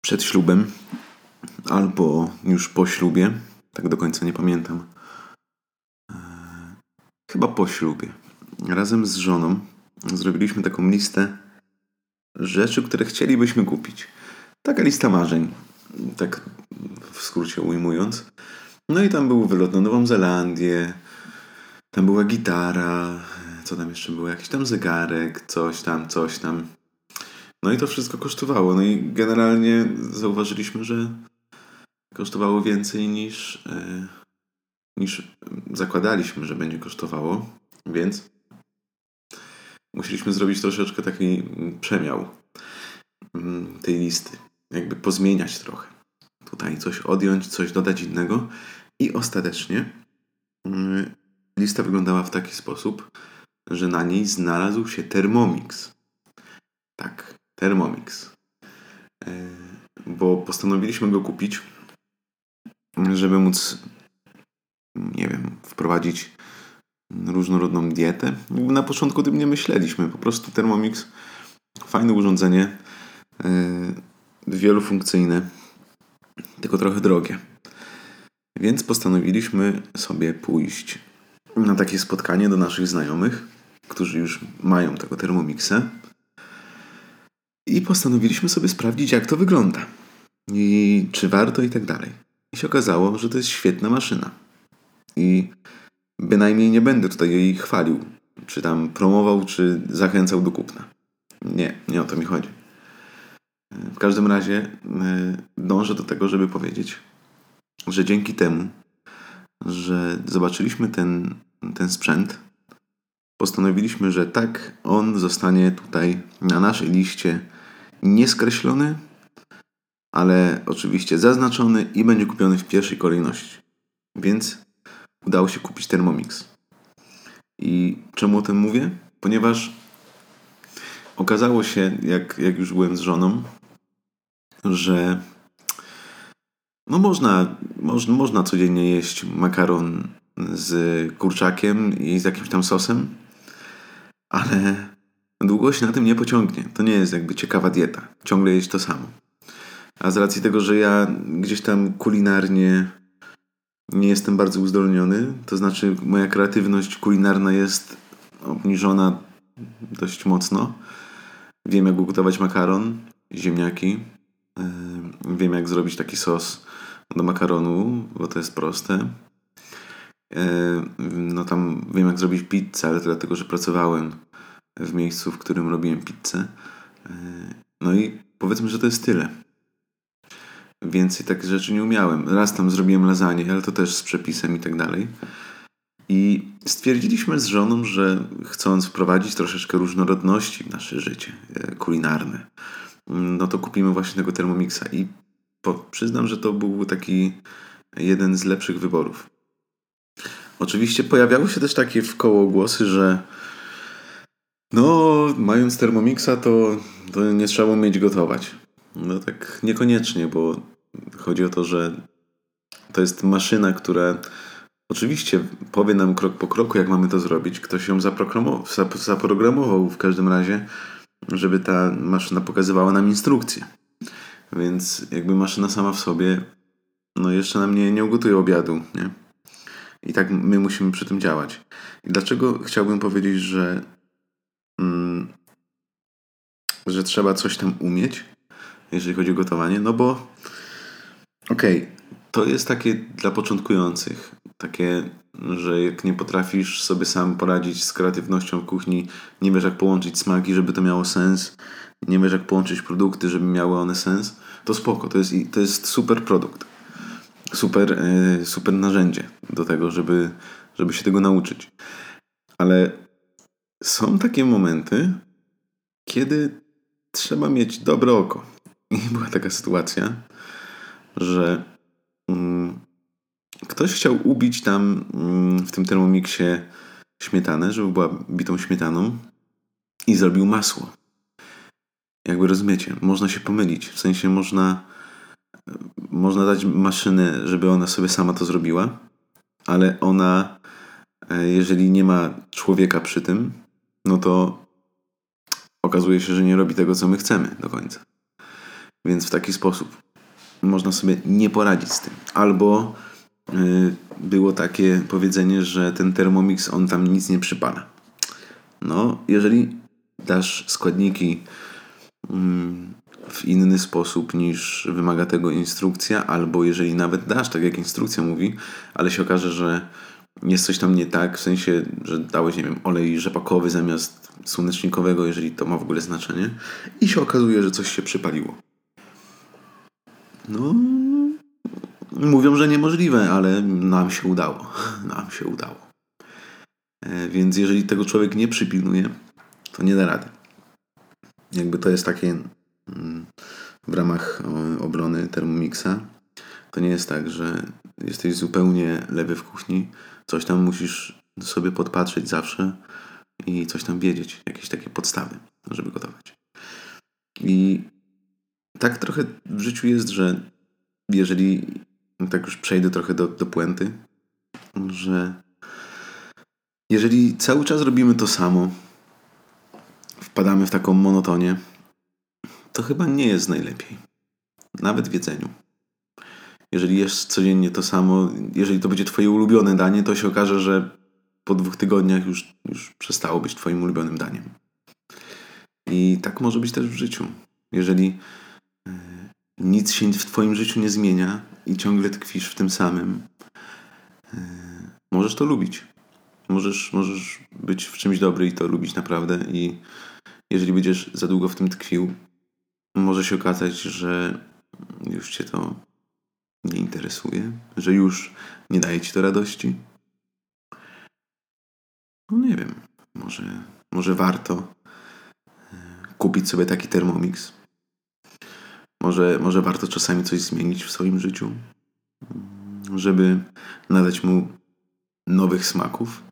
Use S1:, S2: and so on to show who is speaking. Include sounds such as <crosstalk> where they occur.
S1: przed ślubem albo już po ślubie. Tak do końca nie pamiętam. Eee, chyba po ślubie. Razem z żoną zrobiliśmy taką listę rzeczy, które chcielibyśmy kupić. Taka lista marzeń, tak w skrócie ujmując. No i tam był wylot na Nową Zelandię, tam była gitara, co tam jeszcze było, jakiś tam zegarek, coś tam, coś tam. No i to wszystko kosztowało. No i generalnie zauważyliśmy, że kosztowało więcej niż, yy, niż zakładaliśmy, że będzie kosztowało, więc musieliśmy zrobić troszeczkę taki przemiał mm, tej listy. Jakby pozmieniać trochę. Tutaj coś odjąć, coś dodać innego. I ostatecznie yy, lista wyglądała w taki sposób, że na niej znalazł się Thermomix. Tak, Thermomix. Yy, bo postanowiliśmy go kupić, żeby móc, nie wiem, wprowadzić różnorodną dietę. Na początku o tym nie myśleliśmy. Po prostu Thermomix, fajne urządzenie, yy, wielofunkcyjne, tylko trochę drogie. Więc postanowiliśmy sobie pójść na takie spotkanie do naszych znajomych, którzy już mają tego Thermomixa. I postanowiliśmy sobie sprawdzić, jak to wygląda. I czy warto i tak dalej. I się okazało, że to jest świetna maszyna. I bynajmniej nie będę tutaj jej chwalił, czy tam promował, czy zachęcał do kupna. Nie, nie o to mi chodzi. W każdym razie e, dążę do tego, żeby powiedzieć, że dzięki temu, że zobaczyliśmy ten, ten sprzęt, postanowiliśmy, że tak, on zostanie tutaj na naszej liście nieskreślony, ale oczywiście zaznaczony i będzie kupiony w pierwszej kolejności. Więc udało się kupić Thermomix. I czemu o tym mówię? Ponieważ okazało się, jak, jak już byłem z żoną, że no można, można, można codziennie jeść makaron z kurczakiem i z jakimś tam sosem, ale długo się na tym nie pociągnie. To nie jest jakby ciekawa dieta. Ciągle jeść to samo. A z racji tego, że ja gdzieś tam kulinarnie nie jestem bardzo uzdolniony, to znaczy moja kreatywność kulinarna jest obniżona dość mocno. Wiem, jak ugotować makaron, ziemniaki. Yy, wiem, jak zrobić taki sos do makaronu, bo to jest proste. Yy, no tam wiem, jak zrobić pizzę, ale to dlatego, że pracowałem w miejscu, w którym robiłem pizzę. Yy, no i powiedzmy, że to jest tyle. Więcej takich rzeczy nie umiałem. Raz tam zrobiłem lasagne, ale to też z przepisem i tak dalej. I stwierdziliśmy z żoną, że chcąc wprowadzić troszeczkę różnorodności w nasze życie e, kulinarne, no to kupimy właśnie tego Thermomixa. I po, przyznam, że to był taki jeden z lepszych wyborów. Oczywiście pojawiały się też takie w koło głosy, że no, mając Thermomixa, to, to nie trzeba umieć gotować. No tak niekoniecznie, bo chodzi o to, że to jest maszyna, która oczywiście powie nam krok po kroku, jak mamy to zrobić. Ktoś ją zaprogramował w każdym razie, żeby ta maszyna pokazywała nam instrukcje. Więc jakby maszyna sama w sobie no jeszcze nam nie, nie ugotuje obiadu, nie? I tak my musimy przy tym działać. I dlaczego chciałbym powiedzieć, że, że trzeba coś tam umieć? jeżeli chodzi o gotowanie, no bo okej, okay, to jest takie dla początkujących, takie, że jak nie potrafisz sobie sam poradzić z kreatywnością w kuchni, nie wiesz jak połączyć smaki, żeby to miało sens, nie wiesz jak połączyć produkty, żeby miały one sens, to spoko, to jest, to jest super produkt. Super, yy, super narzędzie do tego, żeby, żeby się tego nauczyć. Ale są takie momenty, kiedy trzeba mieć dobre oko. I <laughs> była taka sytuacja, że mm, ktoś chciał ubić tam mm, w tym termomiksie śmietanę, żeby była bitą śmietaną i zrobił masło. Jakby rozumiecie, można się pomylić. W sensie można, można dać maszynę, żeby ona sobie sama to zrobiła, ale ona, e, jeżeli nie ma człowieka przy tym, no to okazuje się, że nie robi tego, co my chcemy do końca. Więc w taki sposób można sobie nie poradzić z tym. Albo yy, było takie powiedzenie, że ten Thermomix, on tam nic nie przypala. No, jeżeli dasz składniki mm, w inny sposób niż wymaga tego instrukcja, albo jeżeli nawet dasz tak jak instrukcja mówi, ale się okaże, że jest coś tam nie tak, w sensie, że dałeś, nie wiem, olej rzepakowy zamiast słonecznikowego, jeżeli to ma w ogóle znaczenie, i się okazuje, że coś się przypaliło. No, mówią, że niemożliwe, ale nam się udało. <laughs> Nam się udało. E, więc jeżeli tego człowiek nie przypilnuje, to nie da rady. Jakby to jest takie mm, w ramach obrony Thermomixa. To nie jest tak, że jesteś zupełnie lewy w kuchni, coś tam musisz sobie podpatrzeć zawsze i coś tam wiedzieć, jakieś takie podstawy, żeby gotować. I tak trochę w życiu jest, że jeżeli tak już przejdę trochę do, do puenty, że jeżeli cały czas robimy to samo, wpadamy w taką monotonię, to chyba nie jest najlepiej. Nawet w jedzeniu. Jeżeli jesz codziennie to samo, jeżeli to będzie twoje ulubione danie, to się okaże, że po dwóch tygodniach już, już przestało być twoim ulubionym daniem. I tak może być też w życiu. Jeżeli e, nic się w twoim życiu nie zmienia i ciągle tkwisz w tym samym, e, możesz to lubić. Możesz, możesz być w czymś dobry i to lubić naprawdę i jeżeli będziesz za długo w tym tkwił, może się okazać, że już cię to nie interesuje, że już nie daje ci to radości. No nie wiem, może, może warto e, kupić sobie taki Thermomix. Może, może warto czasami coś zmienić w swoim życiu, żeby nadać mu nowych smaków.